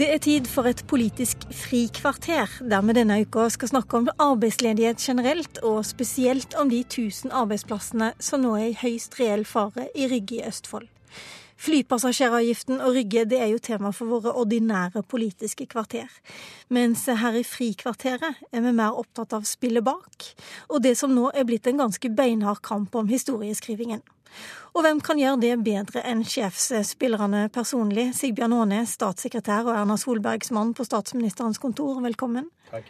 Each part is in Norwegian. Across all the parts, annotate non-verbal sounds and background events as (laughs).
Det er tid for et politisk frikvarter, der vi denne uka skal snakke om arbeidsledighet generelt, og spesielt om de 1000 arbeidsplassene som nå er i høyst reell fare i Rygge i Østfold. Flypassasjeravgiften og Rygge det er jo tema for våre ordinære politiske kvarter. Mens her i Frikvarteret er vi mer opptatt av spillet bak, og det som nå er blitt en ganske beinhard kamp om historieskrivingen. Og hvem kan gjøre det bedre enn sjefsspillerne personlig? Sigbjørn Aanes, statssekretær og Erna Solbergs mann på statsministerens kontor, velkommen. Takk.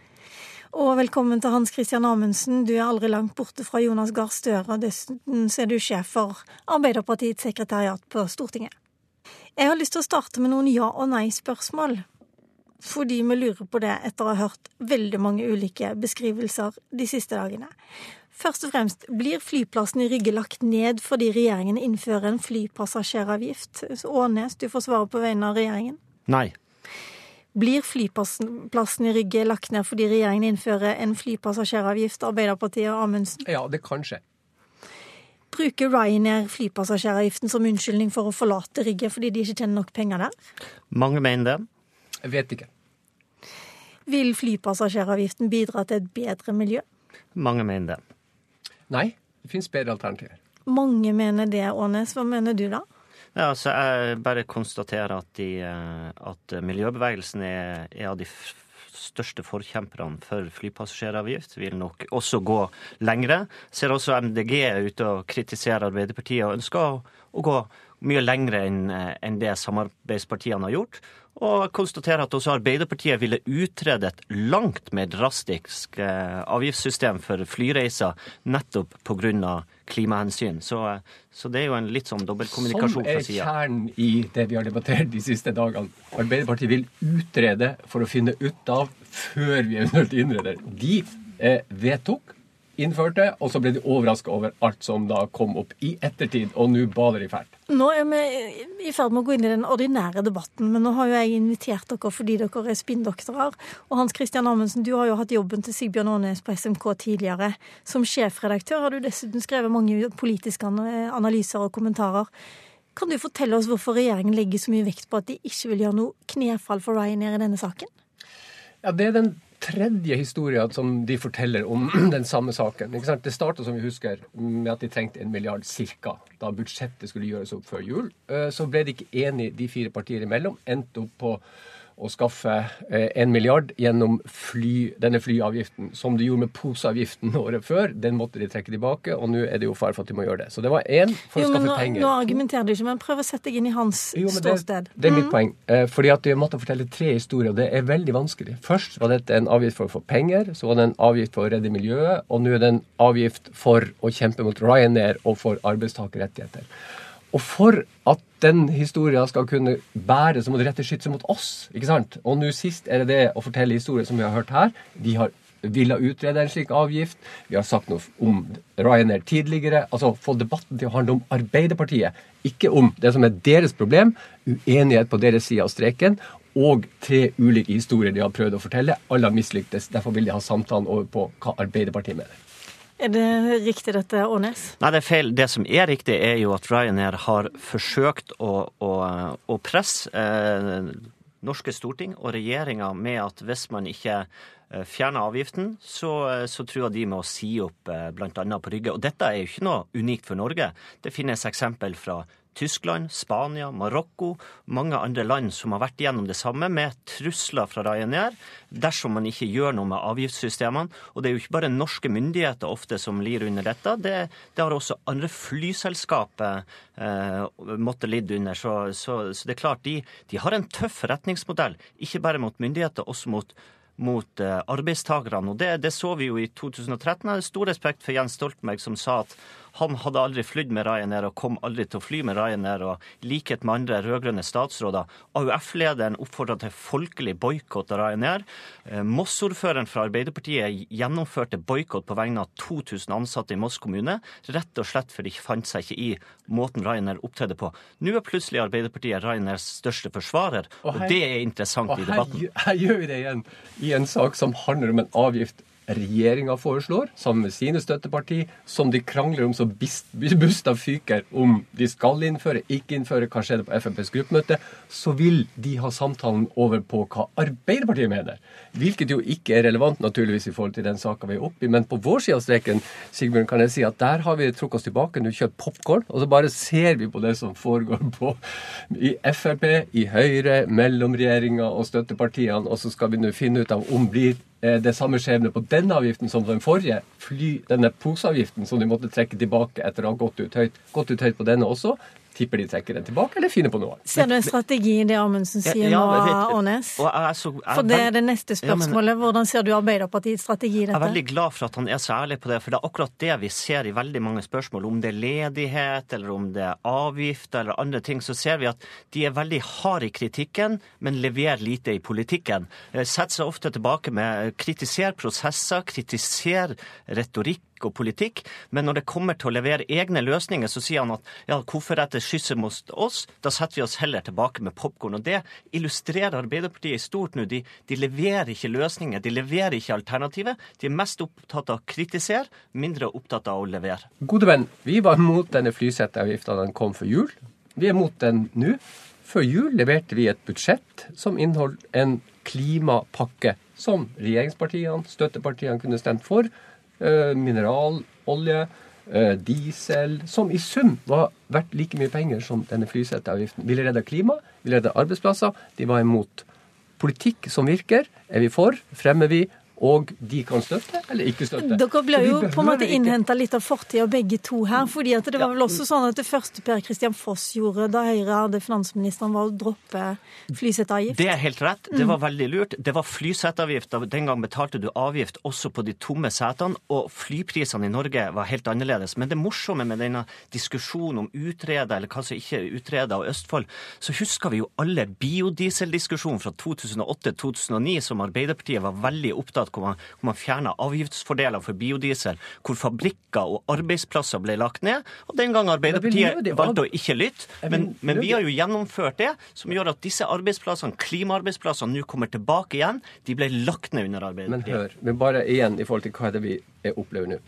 Og velkommen til Hans Christian Amundsen, du er aldri langt borte fra Jonas Gahr Støre, dessuten er du sjef for Arbeiderpartiets sekretariat på Stortinget. Jeg har lyst til å starte med noen ja- og nei-spørsmål. Fordi vi lurer på det etter å ha hørt veldig mange ulike beskrivelser de siste dagene. Først og fremst, blir flyplassen i Rygge lagt ned fordi regjeringen innfører en flypassasjeravgift? Ånes, du får svare på vegne av regjeringen. Nei. Blir flyplassen i Rygge lagt ned fordi regjeringen innfører en flypassasjeravgift, Arbeiderpartiet og Amundsen? Ja, det kan skje. Bruker Ryanair flypassasjeravgiften som unnskyldning for å forlate Rygge fordi de ikke tjener nok penger der? Mange mener det. Jeg vet ikke. Vil flypassasjeravgiften bidra til et bedre miljø? Mange mener det. Nei, det finnes bedre alternativer. Mange mener det, Ånes. Hva mener du da? Ja, altså Jeg bare konstaterer at, de, eh, at miljøbevegelsen er, er av de største forkjemperne for flypassasjeravgift. Vil nok også gå lengre. Ser også MDG ute og kritiserer Arbeiderpartiet og ønsker å, å gå mye lengre enn en det samarbeidspartiene har gjort. Og konstaterer at også Arbeiderpartiet ville utrede et langt mer drastisk eh, avgiftssystem for flyreiser nettopp pga. klimahensyn. Så, så, det er jo en litt sånn dobbeltkommunikasjon fra sida. Som er kjernen i det vi har debattert de siste dagene. Arbeiderpartiet vil utrede for å finne ut av før vi eventuelt innreder. De eh, vedtok innførte, og så ble de overraska over alt som da kom opp i ettertid, og nå baler de fælt. Nå er vi i ferd med å gå inn i den ordinære debatten, men nå har jo jeg invitert dere fordi dere er spinndoktorer. Og Hans Christian Amundsen, du har jo hatt jobben til Sigbjørn Aanes på SMK tidligere. Som sjefredaktør har du dessuten skrevet mange politiske analyser og kommentarer. Kan du fortelle oss hvorfor regjeringen legger så mye vekt på at de ikke vil gjøre noe knefall for Ryanair i denne saken? Ja, Det er den tredje historien som de forteller om (clears throat) den samme saken. Det starta, som vi husker, med at de trengte en milliard ca. da budsjettet skulle gjøres opp før jul. Eh, så ble de ikke enige, de fire partiene imellom. Endte opp på å skaffe eh, en milliard gjennom fly, denne flyavgiften, som de gjorde med poseavgiften året før. Den måtte de trekke tilbake, og nå er det jo fare for at de må gjøre det. Så det var én for jo, å skaffe nå, penger. Nå argumenterer du ikke, men prøv å sette deg inn i hans jo, ståsted. Det, det, er mitt mm. poeng. Eh, fordi at jeg måtte fortelle tre historier, og det er veldig vanskelig. Først var dette en avgift for å få penger, så var det en avgift for å redde miljøet, og nå er det en avgift for å kjempe mot Ryanair og for arbeidstakerrettigheter. Og for at den historien skal kunne bære, så må det rette skytset mot oss. ikke sant? Og nå sist er det det å fortelle historier som vi har hørt her. De har villet utrede en slik avgift. Vi har sagt noe om Ryanair tidligere. Altså få debatten til å handle om Arbeiderpartiet, ikke om det som er deres problem. Uenighet på deres side av streken. Og tre ulike historier de har prøvd å fortelle. Alle har mislyktes. Derfor vil de ha samtalen over på hva Arbeiderpartiet mener. Er det riktig dette, Ånes? Nei, det er feil. Det som er riktig, er jo at Ryanair har forsøkt å, å, å presse eh, norske storting og regjeringa med at hvis man ikke fjerner avgiften, så, eh, så truer de med å si opp eh, bl.a. på Rygge. Og dette er jo ikke noe unikt for Norge. Det finnes eksempel fra Tyskland, Spania, Marokko, mange andre land som har vært igjennom det samme, med trusler fra Ryanair dersom man ikke gjør noe med avgiftssystemene. Og det er jo ikke bare norske myndigheter ofte som lir under dette. Det, det har også andre flyselskaper eh, måttet lide under. Så, så, så, det er klart, de, de har en tøff forretningsmodell, ikke bare mot myndigheter, også mot mot eh, arbeidstakerne. Og det, det, så vi jo i 2013. Jeg har stor respekt for Jens Stoltenberg, som sa at han hadde aldri flydd med Ryanair og kom aldri til å fly med Ryanair. og likhet med andre rød-grønne statsråder. AUF-lederen oppfordra til folkelig boikott av Ryanair. Eh, Moss-ordføreren fra Arbeiderpartiet gjennomførte boikott på vegne av 2000 ansatte i Moss kommune, rett og slett fordi de fant seg ikke i måten Ryanair opptredde på. Nå er plutselig Arbeiderpartiet Ryanairs største forsvarer, og, her, og det er interessant i debatten. Her, her gjør vi det igjen, i en sak som handler om en avgift regjeringa foreslår, sammen med sine støtteparti, som de krangler om så busta fyker om de skal innføre, ikke innføre, hva skjedde på FNPs gruppemøte, så vil de ha samtalen over på hva Arbeiderpartiet mener. Hvilket jo ikke er relevant naturligvis i forhold til den saka vi er oppe i. Men på vår side av streken Sigbjørn, kan jeg si at der har vi trukket oss tilbake, nå kjøpt popkorn, og så bare ser vi på det som foregår på, i Frp, i Høyre, mellom regjeringa og støttepartiene, og så skal vi nå finne ut av om blir det samme skjebne på denne avgiften som den forrige, fly, denne poseavgiften som de måtte trekke tilbake etter å ha gått ut høyt, gått ut høyt på denne også. Tipper de trekker den tilbake, eller finner på noe Ser du en strategi i det Amundsen sier ja, ja, nå, Ånes? For det er det neste spørsmålet. Hvordan ser du Arbeiderpartiets strategi i dette? Jeg er veldig glad for at han er så ærlig på det, for det er akkurat det vi ser i veldig mange spørsmål. Om det er ledighet, eller om det er avgifter eller andre ting, så ser vi at de er veldig harde i kritikken, men leverer lite i politikken. Eh, setter seg ofte tilbake med kritisere prosesser, kritisere retorikk og politikk, men når det kommer til å levere egne løsninger, så sier han at ja, hvorfor dette skysset mot oss? Da setter vi oss heller tilbake med popkorn. Og det illustrerer Arbeiderpartiet i stort nå. De, de, leverer ikke løsninger, de leverer ikke alternativet. De er mest opptatt av å kritisere, mindre opptatt av å levere. Gode venn, vi var mot denne flyseteavgifta den kom for jul. Vi er mot den nå. Før jul leverte vi et budsjett som inneholdt en klimapakke som regjeringspartiene, støttepartiene kunne stemt for Eh, mineralolje, eh, diesel, som i sum var verdt like mye penger som denne flyseteavgiften. Ville redde klima, ville redde arbeidsplasser. De var imot. Politikk som virker, er vi for, fremmer vi og de kan støtte eller ikke støtte. Dere ble jo på en måte innhenta litt av fortida begge to her. fordi at det var vel også sånn at det første Per Christian Foss gjorde da Høyre hadde finansministeren, var å droppe flyseteavgift? Det er helt rett. Det var mm. veldig lurt. Det var flyseteavgift. Den gang betalte du avgift også på de tomme setene, og flyprisene i Norge var helt annerledes. Men det morsomme med denne diskusjonen om utreda eller hva som ikke er utreda av Østfold, så husker vi jo alle biodieseldiskusjonen fra 2008-2009 som Arbeiderpartiet var veldig opptatt hvor man, hvor man fjerna avgiftsfordeler for biodiesel, hvor fabrikker og arbeidsplasser ble lagt ned. Og den gang Arbeiderpartiet valgte å ikke lytte. Men, men, vi har jo gjennomført det, som gjør at disse arbeidsplassene, klimaarbeidsplassene, nå kommer tilbake igjen. De ble lagt ned under Arbeiderpartiet. Men hør, men bare igjen i forhold til hva er det vi opplever nå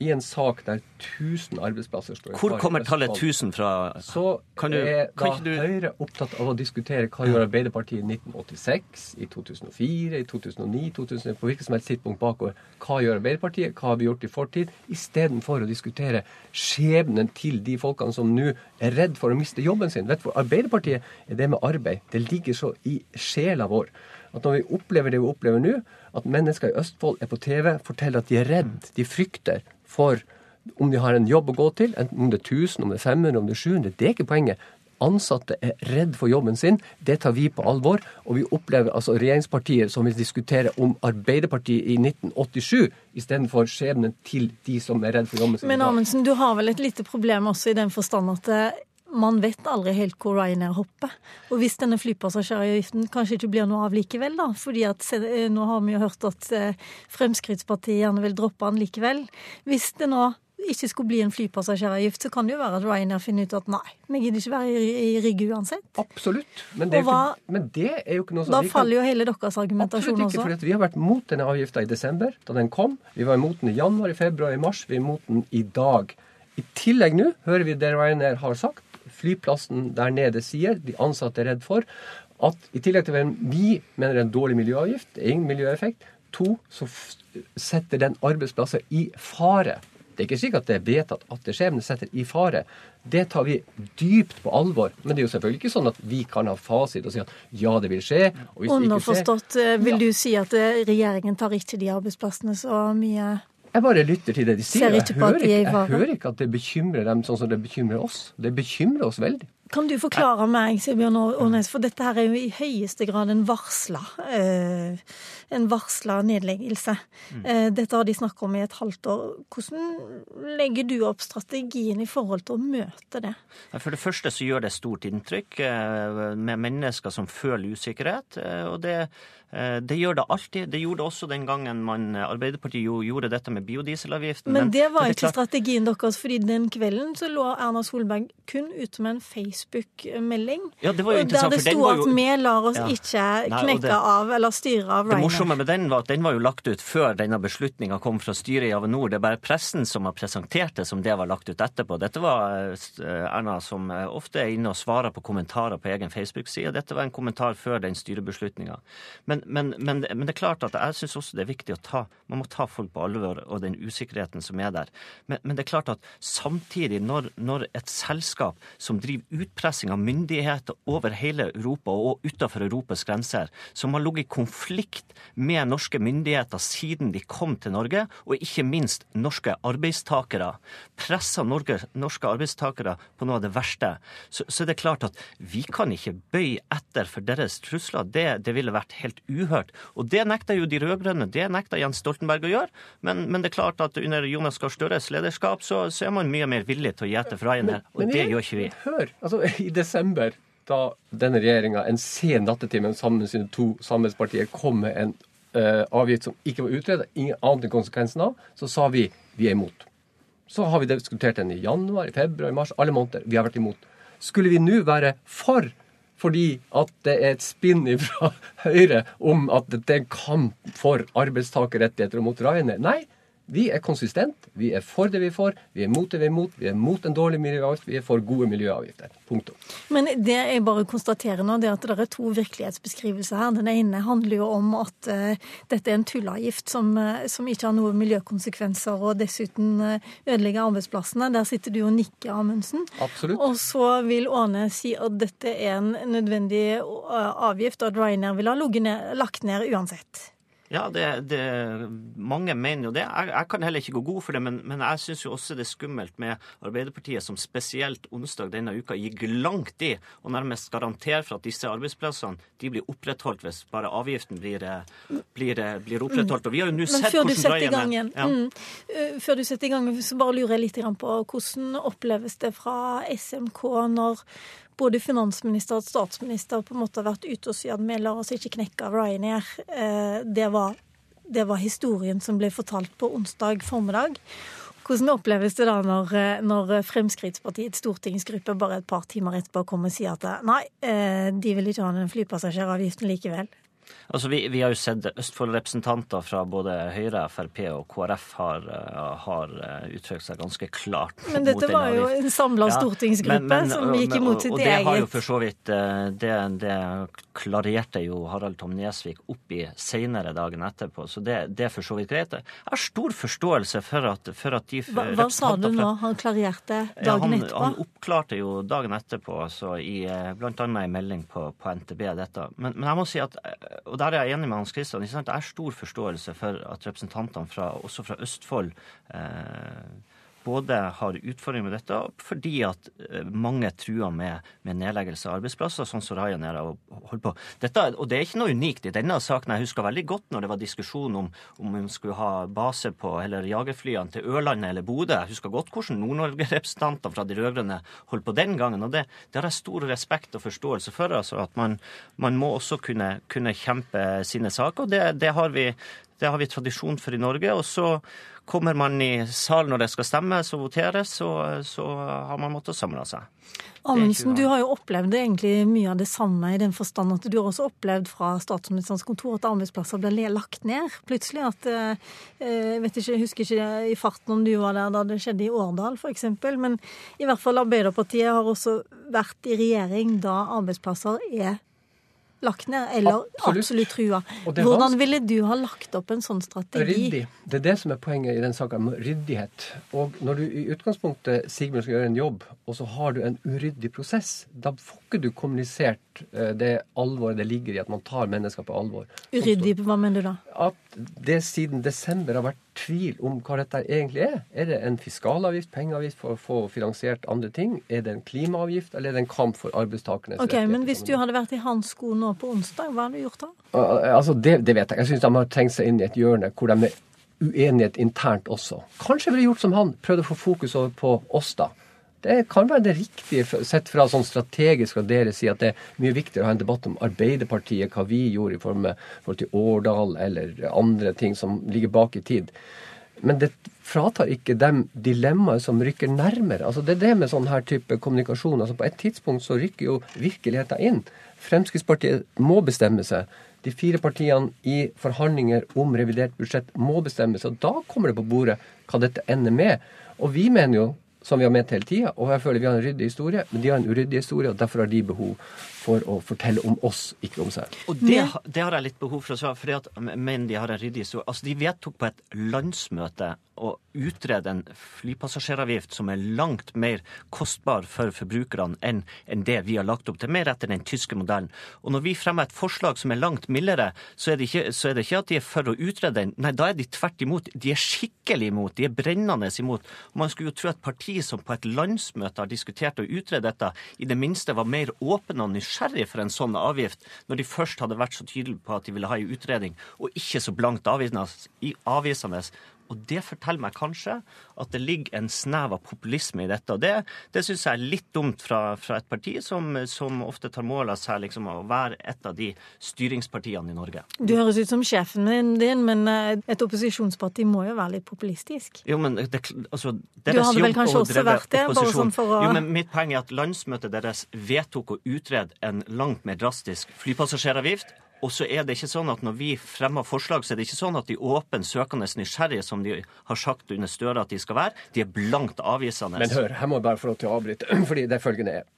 i en sak der 1000 arbeidsplasser står i fare Hvor kommer tallet 1000 fra? Så du, er da du... Høyre opptatt av å diskutere hva gjør Arbeiderpartiet i 1986, i 2004, i 2009, 2000, på hvilket som helst tidspunkt bakover. Hva gjør Arbeiderpartiet, hva har vi gjort i fortid? Istedenfor å diskutere skjebnen til de folkene som nå er redd for å miste jobben sin. Vet du, For Arbeiderpartiet er det med arbeid. Det ligger så i sjela vår at når vi opplever det vi opplever nå, at mennesker i Østfold er på TV, forteller at de er redd, de frykter for om de har en jobb å gå til, om det er 1000, om det er 500, om det er 700. Det er ikke poenget. Ansatte er redd for jobben sin. Det tar vi på alvor. Og vi opplever altså regjeringspartier som vil diskutere om Arbeiderpartiet i 1987 istedenfor skjebnen til de som er redd for jobben sin. Men Amundsen, du har vel et lite problem også i den forstand at eh, man vet aldri helt hvor Ryanair hopper. Og hvis denne flypassasjeravgiften kanskje ikke blir noe av likevel, da, fordi at eh, nå har vi jo hørt at eh, Fremskrittspartiet gjerne vil droppe den likevel. Hvis det nå ikke skulle bli en flypassasjeravgift, så kan det jo være at Ryanair finner ut at nei, vi gidder ikke være i, Rygge uansett. Absolutt. Men det, hva, ikke, men det, er jo ikke noe som Da faller jo hele deres argumentasjon også. Absolutt ikke, for vi har vært mot denne avgifta i desember, da den kom. Vi var imot den i januar, i februar, i mars. Vi er imot den i dag. I tillegg nå hører vi det Ryanair har sagt flyplassen der nede sier, de ansatte er redd for, at i tillegg til at vi mener det er en dårlig miljøavgift, ingen miljøeffekt, to, så setter den arbeidsplasser i fare. Det er ikke slik at det er vedtatt at det skjer, men det setter i fare. Det tar vi dypt på alvor. Men det er jo selvfølgelig ikke sånn at vi kan ha fasit og si at ja, det vil skje. og hvis Underforstått, det ikke skjer, vil ja. du si at eh, regjeringen tar ikke de arbeidsplassene så mye jeg bare lytter til det de sier. Jeg hører, ikke, jeg hører ikke at det bekymrer dem sånn som det bekymrer oss. Det bekymrer oss veldig. Kan du forklare meg, Sigbjørn Årnes, for dette her er jo i høyeste grad en varsla, eh, en varsla nedleggelse. Mm. Eh, dette har de snakket om i et halvt år. Hvordan legger du opp strategien i forhold til å møte det? For det første så gjør det stort inntrykk eh, med mennesker som føler usikkerhet. og det det gjør det alltid. Det gjorde det også den gangen man, Arbeiderpartiet gjorde dette med biodieselavgiften. Men det var ikke strategien deres, fordi den kvelden så lå Erna Solberg kun ute med en face Facebook-melding. Ja, det var jo Der interessant, det for den sto at jo vi lar oss Ja. ikke Nei, knekke det- av eller styre av Det morsomme med den var at den var jo lagt ut før denne beslutninga kom fra styret i Avinor. Det er bare pressen som har presentert det som det var lagt ut etterpå. Dette var eh, Erna som eh, ofte er inne og svarer på kommentarer på egen Facebook-side. Dette var en kommentar før den styrebeslutninga. Men, men, men, men det er klart at jeg syns også det er viktig å ta Man må ta folk på alvor og den usikkerheten som er der. Men, men det er klart at samtidig, når, når et selskap som driver utpressing av myndigheter over hele Europa og utenfor Europas grenser, som har ligget i konflikt med norske myndigheter siden de kom til Norge, og ikke minst norske arbeidstakere, presser Norge, norske arbeidstakere på noe av det verste, så, så er det klart at vi kan ikke bøye etter for deres trusler. Det, det ville vært helt uhørt. Og det nekter jo de rød-grønne, det nekter Jens Stoltenberg å gjøre. Men, men det er klart at under Jonas Gahr Støres lederskap så, så er man mye mer villig til å gjete fra igjen her. og Men det gjør ikke vi. Hør, altså I desember, da denne regjeringa en sen nattetime sammen med sine to samarbeidspartier kom med en uh, avgift som ikke var utredet, ingen ante konsekvensen av, så sa vi vi er imot. Så har vi diskutert den i januar, i februar, i mars, alle måneder. Vi har vært imot. Skulle vi nå være for fordi at det er et spinn fra (laughs) Høyre om at det er en kamp for arbeidstakerrettigheter og mot Ryanair? Nei, vi er konsistent. Vi er for det vi er for. Vi er mot det vi er mot. Vi er mot en dårlig miljøavgift. Vi er for gode miljøavgifter. Punktum. Men det jeg bare konstaterer nå, det er at det er to virkelighetsbeskrivelser her. Den ene handler jo om at uh, dette er en tulleavgift som, uh, som ikke har noen miljøkonsekvenser, og dessuten uh, ødelegger arbeidsplassene. Der sitter du og nikker, Amundsen. Absolutt. Og så vil Åne si at dette er en nødvendig avgift, og at Ryanair ville ha ned- lagt ned uansett. Ja, det, det, mange mener jo det. Jeg, jeg kan heller ikke gå god for det, men, men jeg syns jo også det er skummelt med Arbeiderpartiet som spesielt onsdag denne uka gikk langt i og nærmest garanterer for at disse arbeidsplassene de blir opprettholdt hvis bare avgiften blir, blir, blir opprettholdt. Og vi har jo nå sett hvordan igjen, Ja. mm, eh, før du setter i gang, så bare lurer jeg litt på hvordan oppleves det fra SMK når både finansminister og statsminister på en måte har vært ute og sagt at vi lar oss ikke knekke av Ryanair. Eh, Det var, det var historien som ble fortalt på onsdag formiddag. Hvordan oppleves det da når, eh, når Fremskrittspartiets stortingsgruppe bare et par timer etterpå kommer og sier at eh, nei, eh, de vil ikke ha den flypassasjeravgiften likevel? Altså, vi, vi har jo sett Østfold-representanter fra både Høyre, Frp og KrF har, eh, har eh, uttrykt seg ganske klart Men dette mot var jo en samla Ja, stortingsgruppe men- men- som gikk imot og- eget. og det har jo for så vidt eh, det, det klarerte jo Harald Tom Nesvik opp i senere dagen etterpå, så det, det er for så vidt greit. Jeg har stor forståelse for at, for at de Hva, hva sa du nå? Han klarerte ja, dagen han, etterpå? han oppklarte jo dagen etterpå, altså i, blant annet en melding på, på NTB, dette. Men, men jeg må si at, og der er jeg enig med Hans sant? jeg har stor forståelse for at representantene fra, også fra Østfold eh, både har utfordringer med dette, fordi at eh, mange truer med, med nedleggelse av arbeidsplasser, sånn som Ryanair holdt på. Dette, og det er ikke noe unikt i denne saken. Jeg husker veldig godt når det var diskusjon om om man skulle ha base på, eller jagerflyene til Ørlandet eller Bodø. Jeg husker godt hvordan Nord-Norge-representanter fra de rød-grønne holdt på den gangen. og Det, det har jeg stor respekt og forståelse for. altså At man, man må også kunne, kunne kjempe sine saker. og det, det har vi det har vi tradisjon for i Norge. Og så kommer man i salen når det skal stemmes og voteres, så, så har man måttet samle seg. Amundsen, du har jo opplevd egentlig mye av det samme i den forstand at du har også opplevd fra statsministerens kontor at arbeidsplasser ble lagt ned. Plutselig at eh, Jeg vet ikke, jeg husker ikke i farten om du var der da det skjedde i Årdal f.eks., men i hvert fall Arbeiderpartiet har også vært i regjering da arbeidsplasser er lagt ned, eller Absolutt. absolutt trua. Hvordan ville du ha lagt opp en sånn strategi? Ryddig. Det er det som er poenget i den med ryddighet. Og når du i utgangspunktet, Sigbjørn, skal gjøre en jobb, og så har du en uryddig prosess, da får ikke du kommunisert eh, det alvoret det ligger i at man tar mennesker på alvor. Uryddig, hva mener du da? At det siden desember har vært tvil om hva dette egentlig er. Er det en fiskalavgift, pengeavgift for å få finansiert andre ting? Er det en klimaavgift, eller er det en kamp for arbeidstakernes Ok, rettigheter? Men hvis du hadde vært i hans sko nå på onsdag, hva hadde du gjort da? Uh, Altså, det, det vet jeg. Jeg syns de har trengt seg inn i et hjørne hvor de er uenighet internt også. Kanskje ville gjort som han, prøvd å få fokus over på oss, da. Det kan være det riktige sett fra sånn strategisk fra deres side at det er mye viktigere å ha en debatt om Arbeiderpartiet, hva vi gjorde i form forhold til Årdal eller andre ting som ligger bak i tid. Men det fratar ikke dem dilemmaet som rykker nærmere. Altså Det er det med sånn her type kommunikasjon. Altså På et tidspunkt så rykker jo virkeligheten inn. Fremskrittspartiet må bestemme seg. De fire partiene i forhandlinger om revidert budsjett må bestemme seg. og Da kommer det på bordet hva dette ender med. Og vi mener jo som vi har ment hele tida. Og jeg føler vi har en ryddig historie, men de har en uryddig historie, og derfor har de behov for å fortelle om oss, ikke om seg. Og det, det har jeg litt behov for å svare, fordi at mener de har en ryddig historie. Altså, De vedtok på et landsmøte å utrede en flypassasjeravgift som er langt mer kostbar for forbrukerne enn enn det vi har lagt opp til, mer etter den tyske modellen. Og når vi fremmer et forslag som er langt mildere, så er det ikke, er det ikke at de er for å utrede den. Nei, da er de tvert imot. De er skikkelig imot. De er brennende imot. Og man skulle jo tro at partiet som på et landsmøte har diskutert å utrede dette, i det minste var mer åpen og nysgjerrig for en sånn avgift, når de først hadde vært så tydelige på at de ville ha en utredning, og ikke så blankt avvisende. Og det forteller meg kanskje at det ligger en snev av populisme i dette. Og det, det syns jeg er litt dumt fra, fra et parti som, som, ofte tar mål av seg liksom, å være et av de styringspartiene i Norge. Du høres ut som sjefen din, men eh, et opposisjonsparti må jo være litt populistisk? Jo, men det, altså, Du hadde vel kanskje også vært det? bare sånn for å... Jo, men Mitt poeng er at landsmøtet deres vedtok å utrede en langt mer drastisk flypassasjeravgift og så er det ikke sånn at når vi fremmer forslag, så er det ikke sånn at de åpne, søkende, nysgjerrige, som de har sagt under Støre at de skal være, de er blankt avvisende. Men hør, her må jeg bare få lov til å avbryte, (clears throat) fordi det følgende er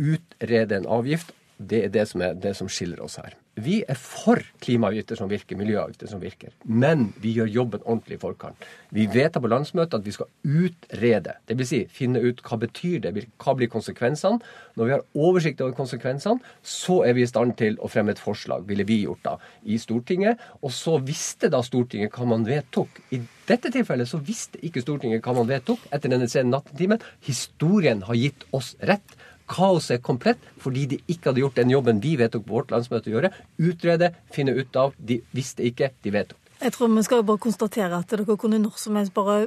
utrede en avgift det er det som, er det som skiller oss her. Vi er for klimaavgifter som virker, miljøavgifter som virker. Men vi gjør jobben ordentlig i forkant. Vi vedtar på landsmøtet at vi skal utrede. Dvs. Si, finne ut hva betyr det, hva blir konsekvensene. Når vi har oversikt over konsekvensene, så er vi i stand til å fremme et forslag, ville vi gjort da, i Stortinget. Og så visste da Stortinget hva man vedtok. I dette tilfellet så visste ikke Stortinget hva man vedtok etter denne sene nattetimen. Historien har gitt oss rett. Kaoset er komplett fordi de ikke hadde gjort den jobben vi vedtok på vårt landsmøte å gjøre. Utrede, finne ut av. De visste ikke, de vedtok. Jeg tror vi skal bare konstatere at dere kunne når som helst bare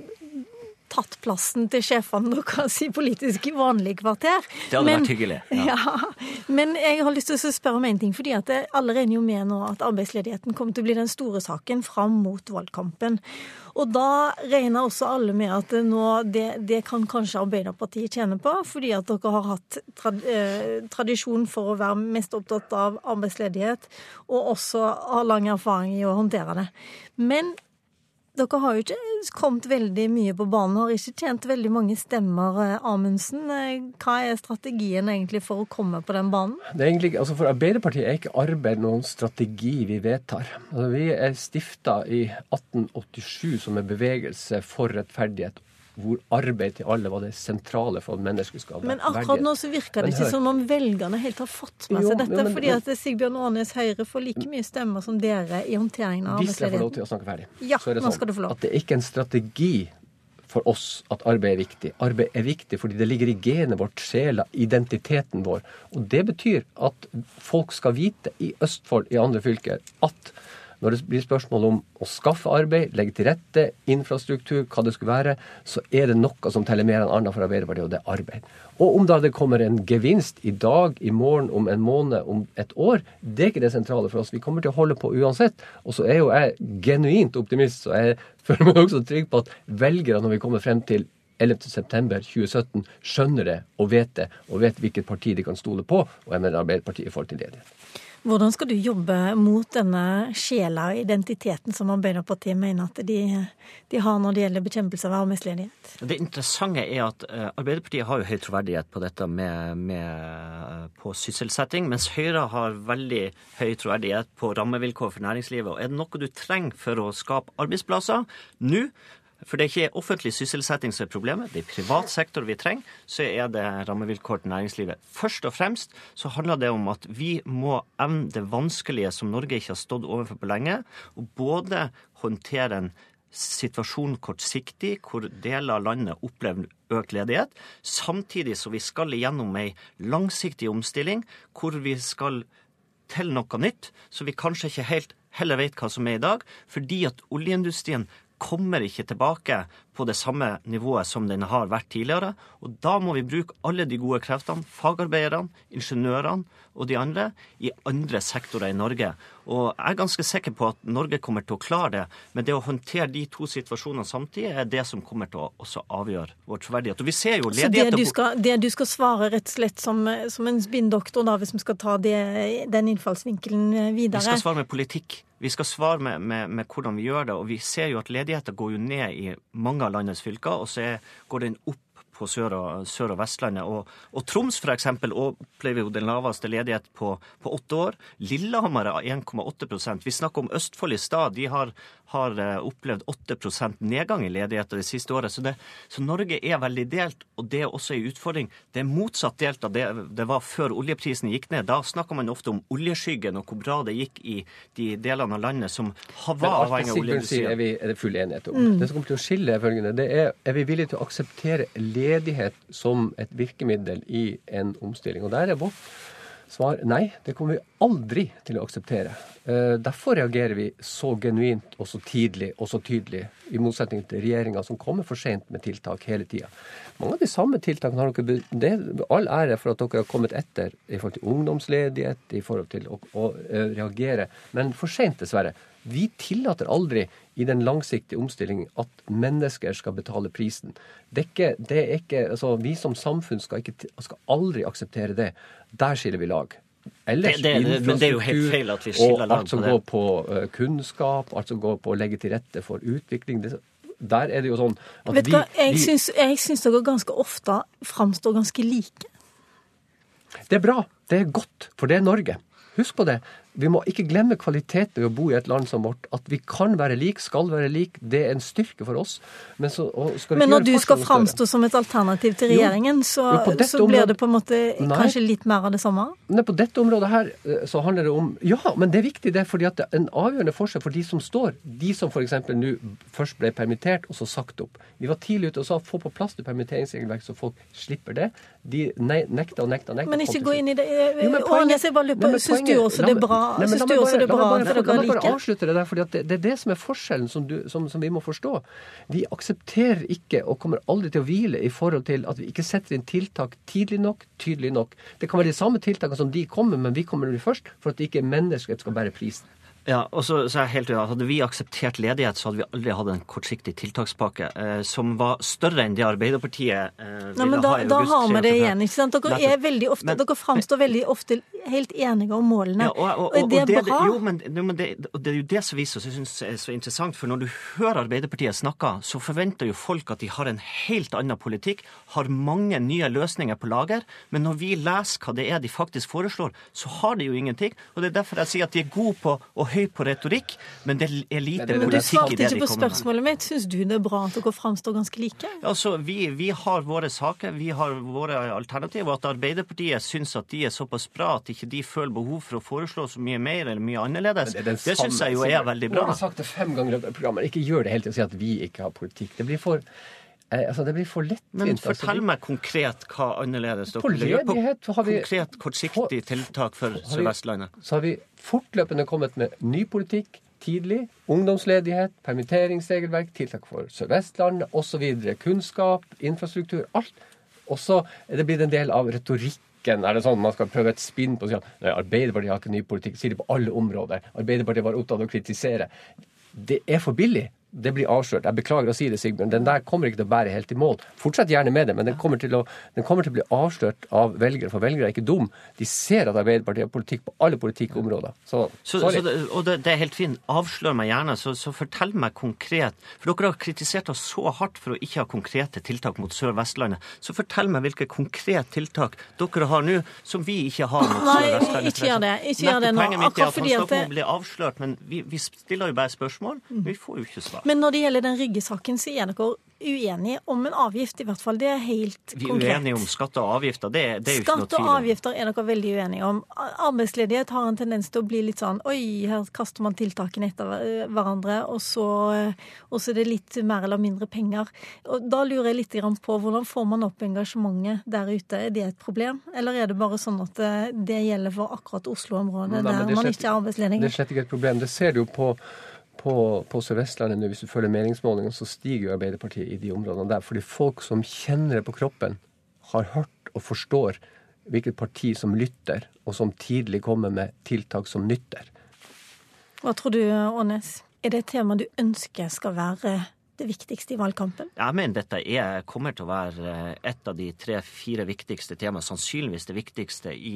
tatt plassen til sjefene deres i politisk vanlig kvarter. Det hadde men, vært hyggelig. Ja. (laughs) ja. Men jeg har lyst til å spørre om en ting. fordi at Alle regner jo med nå at arbeidsledigheten kommer til å bli den store saken fram mot valgkampen. Og da regner også alle med at nå, det, det, kan kanskje Arbeiderpartiet tjene på, fordi at dere har hatt trad, eh, tradisjon for å være mest opptatt av arbeidsledighet, og også har lang erfaring i å håndtere det. Men dere har jo ikke kommet veldig mye på banen, har ikke tjent veldig mange stemmer, eh, Amundsen. Eh, hva er strategien egentlig for å komme på den banen? Egentlig, altså For Arbeiderpartiet er ikke arbeid noen strategi vi vedtar. Altså vi er stifta i 1887 som en bevegelse for rettferdighet hvor arbeid til alle var det sentrale for at mennesker skal være Men akkurat nå så virker det ikke som om velgerne helt har fått med seg dette. Jo, men, fordi at Sigbjørn Aanes Høyre får like mye stemmer som dere i håndteringen av arbeidsledigheten. Hvis jeg får lov til å snakke ferdig, ja, så er det sånn at det er ikke en strategi for oss at arbeid er viktig. Arbeid er viktig fordi det ligger i genet vårt, sjela, identiteten vår. Og det betyr at folk skal vite i Østfold, i andre fylker, at når det blir spørsmål om å skaffe arbeid, legge til rette, infrastruktur, hva det skulle være, så er det noe som teller mer enn annet for Arbeiderpartiet, og det er arbeid. Og om da det kommer en gevinst i dag, i morgen, om en måned, om et år, det er ikke det sentrale for oss. Vi kommer til å holde på uansett. Og så er jo jeg genuint optimist, så jeg (laughs) føler meg også trygg på at velgere, når vi kommer frem til 11.9.2017 skjønner det og vet det, og vet hvilket parti de kan stole på, og jeg mener Arbeiderpartiet i forhold til ledighet. Hvordan skal du jobbe mot denne sjela og identiteten som Arbeiderpartiet mener at de, de, har når det gjelder bekjempelse av arbeidsledighet? Det interessante er at eh, Arbeiderpartiet har jo høy troverdighet på dette med, med, eh, på sysselsetting, mens Høyre har veldig høy troverdighet på rammevilkår for næringslivet. Og er det noe du trenger for å skape arbeidsplasser nå, for det er ikke offentlig sysselsetting som er problemet, det er privat sektor vi trenger, så er det rammevilkår til næringslivet. Først og fremst så handler det om at vi må evne det vanskelige som Norge ikke har stått overfor på lenge, og både håndtere en situasjon kortsiktig, hvor deler av landet opplever økt ledighet, samtidig som vi skal igjennom ei langsiktig omstilling hvor vi skal til noe nytt, så vi kanskje ikke helt heller vet hva som er i dag, fordi at oljeindustrien kommer ikke tilbake på det samme nivået som den har vært tidligere. Og da må vi bruke alle de gode kreftene, fagarbeiderne, ingeniørene og de andre, i andre sektorer i Norge. Og jeg er ganske sikker på at Norge kommer til å klare det. Men det å håndtere de to situasjonene samtidig er det som kommer til å også avgjøre vår troverdighet. Og vi ser jo ledighet Så det du skal, det du skal svare rett og slett som, som en spinndoktor, da, hvis vi skal ta det, den innfallsvinkelen videre? Vi skal svare med politikk. Vi skal svare med, med, med, hvordan vi gjør det. Og vi ser jo at ledigheten går jo ned i mange av landets fylker, og så går den opp på Sør- og, Sør og Vestlandet. Og, og Troms f.eks. opplever jo den laveste ledighet på, på åtte år. Lillehammer er 1,8% Vi snakker om Østfold i stad. De har, har eh, opplevd 8% nedgang i ledighet det siste året. Så, det, så, Norge er veldig delt, og det er også en utfordring. Det er motsatt delt av det det var før oljeprisen gikk ned. Da snakker man ofte om oljeskyggen og hvor bra det gikk i de delene av landet som var avhengig av oljeindustrien. Er, vi, er det full enighet om. Mm. Det som kommer til å skille, er følgende. Det er, er vi villige til å akseptere ledighet som et virkemiddel i en omstilling? Og der er vårt Svar nei, det kommer vi aldri til å akseptere. Eh, derfor reagerer vi så genuint og så tidlig og så tydelig, i motsetning til regjeringa som kommer for sent med tiltak hele tida. Mange av de samme tiltakene har dere Det all ære for at dere har kommet etter i forhold til ungdomsledighet, i forhold til å, å, eh, reagere, men for sent, dessverre. Vi tillater aldri i den langsiktige omstillingen at mennesker skal betale prisen. Det er ikke, det er ikke, altså, vi som samfunn skal, ikke, skal aldri akseptere det. Der skiller vi lag. Ellers det, det, men det er jo helt feil at vi skiller lag på det. Alt som går på uh, kunnskap, alt som går på å legge til rette for utvikling. Det, der er det jo sånn at Vet vi, hva, jeg, vi, syns, jeg syns dere ganske ofte framstår ganske like. Det er bra. Det er godt, for det er Norge. Husk på det vi må ikke glemme kvaliteten ved å bo i et land som vårt. At vi kan være lik, skal være lik, det er en styrke for oss. Men, så, Men når du skal framstå som et alternativ til regjeringen, så, jo, så, blir det på en måte nei, kanskje litt mer av det samme? Nei, på dette området her eh, så handler det om Ja, men det er viktig, det. fordi at det er en avgjørende forskjell for de som står. De som f.eks. nå først ble permittert, og så sagt opp. Vi var tidlig ute og sa få på plass det permitteringsregelverket så folk slipper det. De nekta og nekta og nekta. Men ikke gå inn i det. Ånes, jeg bare lurer på, syns du også det er bra Nei, Syns du også det er bra at dere liker? La meg bare avslutte det der, for det, det, er det som er forskjellen som, du, som, som, vi må forstå. Vi aksepterer ikke, og kommer aldri til å hvile, i forhold til at vi ikke setter inn tiltak tidlig nok, tydelig nok. Det kan være de samme tiltakene som de kommer, men vi kommer først for at ikke mennesket skal bære prisen. Ja, og så, så er jeg helt uenig. Hadde vi akseptert ledighet, så hadde vi aldri hatt en kortsiktig tiltakspakke eh, som var større enn det Arbeiderpartiet eh, ville Nei, da, ha i august. Da har vi det igjen. ikke sant? Dere, er veldig ofte, men, dere framstår veldig ofte helt enige om målene. Ja, og, og, og, og, det er bra. Jo, men, men det, det, er jo det som viser oss, jeg synes er så interessant. For når du hører Arbeiderpartiet snakke, så forventer jo folk at de har en helt annen politikk, har mange nye løsninger på lager. Men når vi leser hva det er de faktisk foreslår, så har de jo ingenting. Og det er derfor jeg sier at de er gode på å høy på retorikk, men det er lite politikk i det de kommer med. Du svarte ikke på spørsmålet mitt. Syns du det er bra at dere framstår ganske like? Altså, vi, vi, har våre saker, vi har våre alternativer. Og at Arbeiderpartiet syns at de er såpass bra at ikke de føler behov for å foreslå så mye mer eller mye annerledes, det, det syns jeg jo er veldig bra. Du har sagt det fem ganger i programmet. Ikke gjør det helt til å si at vi ikke har politikk. Det blir for altså, det blir for lettvint. Men fortell altså, meg konkret hva annerledes dere vil gjøre. På konkret, kortsiktig tiltak for Sør-Vestlandet. Så har vi fortløpende kommet med ny politikk tidlig. Ungdomsledighet, permitteringsregelverk, tiltak for Sør-Vestlandet osv. Kunnskap, infrastruktur, alt. Og så er det blitt en del av retorikken er det sånn man skal prøve et spinn på å si at Arbeiderpartiet har ikke ny politikk, sier det på alle områder. Arbeiderpartiet var opptatt av å kritisere. Det er for billig det blir avslørt. Jeg beklager å si det, Sigbjørn. Den der kommer ikke til å bære helt i mål. Fortsett gjerne med det, men den kommer til å, kommer til å bli avslørt av velgere. For velgere er ikke dum. De ser at Arbeiderpartiet har politikk på alle politikkområder. Så, så, så det, og det, det, er helt fint. Avslør meg gjerne, så, så, fortell meg konkret. For dere har kritisert oss så hardt for å ikke ha konkrete tiltak mot Sør-Vestlandet. Så fortell meg hvilke konkrete tiltak dere har nå som vi ikke har mot Sør-Vestlandet. Nei, ikke gjør det. Ikke gjør det nå. Poenget mitt er at han snakker om å bli avslørt, men vi, vi stiller jo bare spørsmål. Men vi får jo ikke svar. Men når det gjelder den Rygge-saken, så er dere uenige om en avgift, i hvert fall. Det er helt konkret. Vi er konkret. uenige om skatter og avgifter, det, det er jo ikke noe tvil om. og avgifter er dere veldig uenige om. Arbeidsledighet har en tendens til å bli litt sånn Oi, her kaster man tiltakene etter hverandre, og så, og så er det litt mer eller mindre penger. Og Da lurer jeg litt på hvordan får man opp engasjementet der ute? Er det et problem, eller er det bare sånn at det, det gjelder for akkurat Oslo-området, der man ikke er arbeidsledig? Det er slett ikke et problem. Det ser du jo på på, på Sør-Vestlandet nå, hvis du følger meningsmålingene, så stiger jo Arbeiderpartiet i de områdene der. Fordi folk som kjenner det på kroppen, har hørt og forstår hvilket parti som lytter, og som tidlig kommer med tiltak som nytter. Hva tror du, Ånes? Er det et tema du ønsker skal være det viktigste i valgkampen? Jeg mener dette er, kommer til å være et av de tre-fire viktigste temaene, sannsynligvis det viktigste i,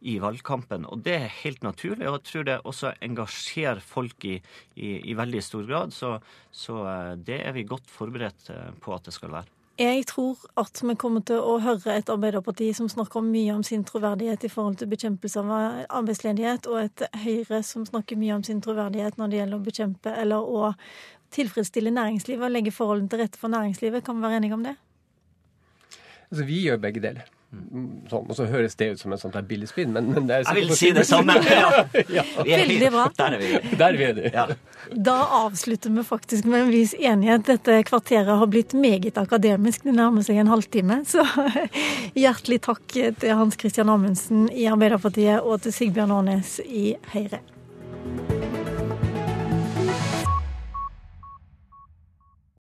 i, valgkampen. Og det er helt naturlig, og jeg tror det også engasjerer folk i, i, i veldig stor grad. Så, så eh, det er vi godt forberedt eh, på at det skal være. Jeg tror at vi kommer til å høre et Arbeiderparti som snakker mye om sin troverdighet i forhold til bekjempelse av arbeidsledighet, og et Høyre som snakker mye om sin troverdighet når det gjelder å bekjempe eller å tilfredsstille næringslivet og legge forholdene til rette for næringslivet. Kan vi være enige om det? Altså, Vi gjør begge deler. Sånn, og så høres det ut som en sånn billig spinn, men, men Jeg vil si det samme! (laughs) Ja. ja. Veldig bra. Der er vi. Der er vi. Ja. Da avslutter vi faktisk med en vis enighet. Dette kvarteret har blitt meget akademisk. Det nærmer seg en halvtime. Så (laughs) hjertelig takk til Hans Christian Amundsen i Arbeiderpartiet og til Sigbjørn Aanes i Høyre.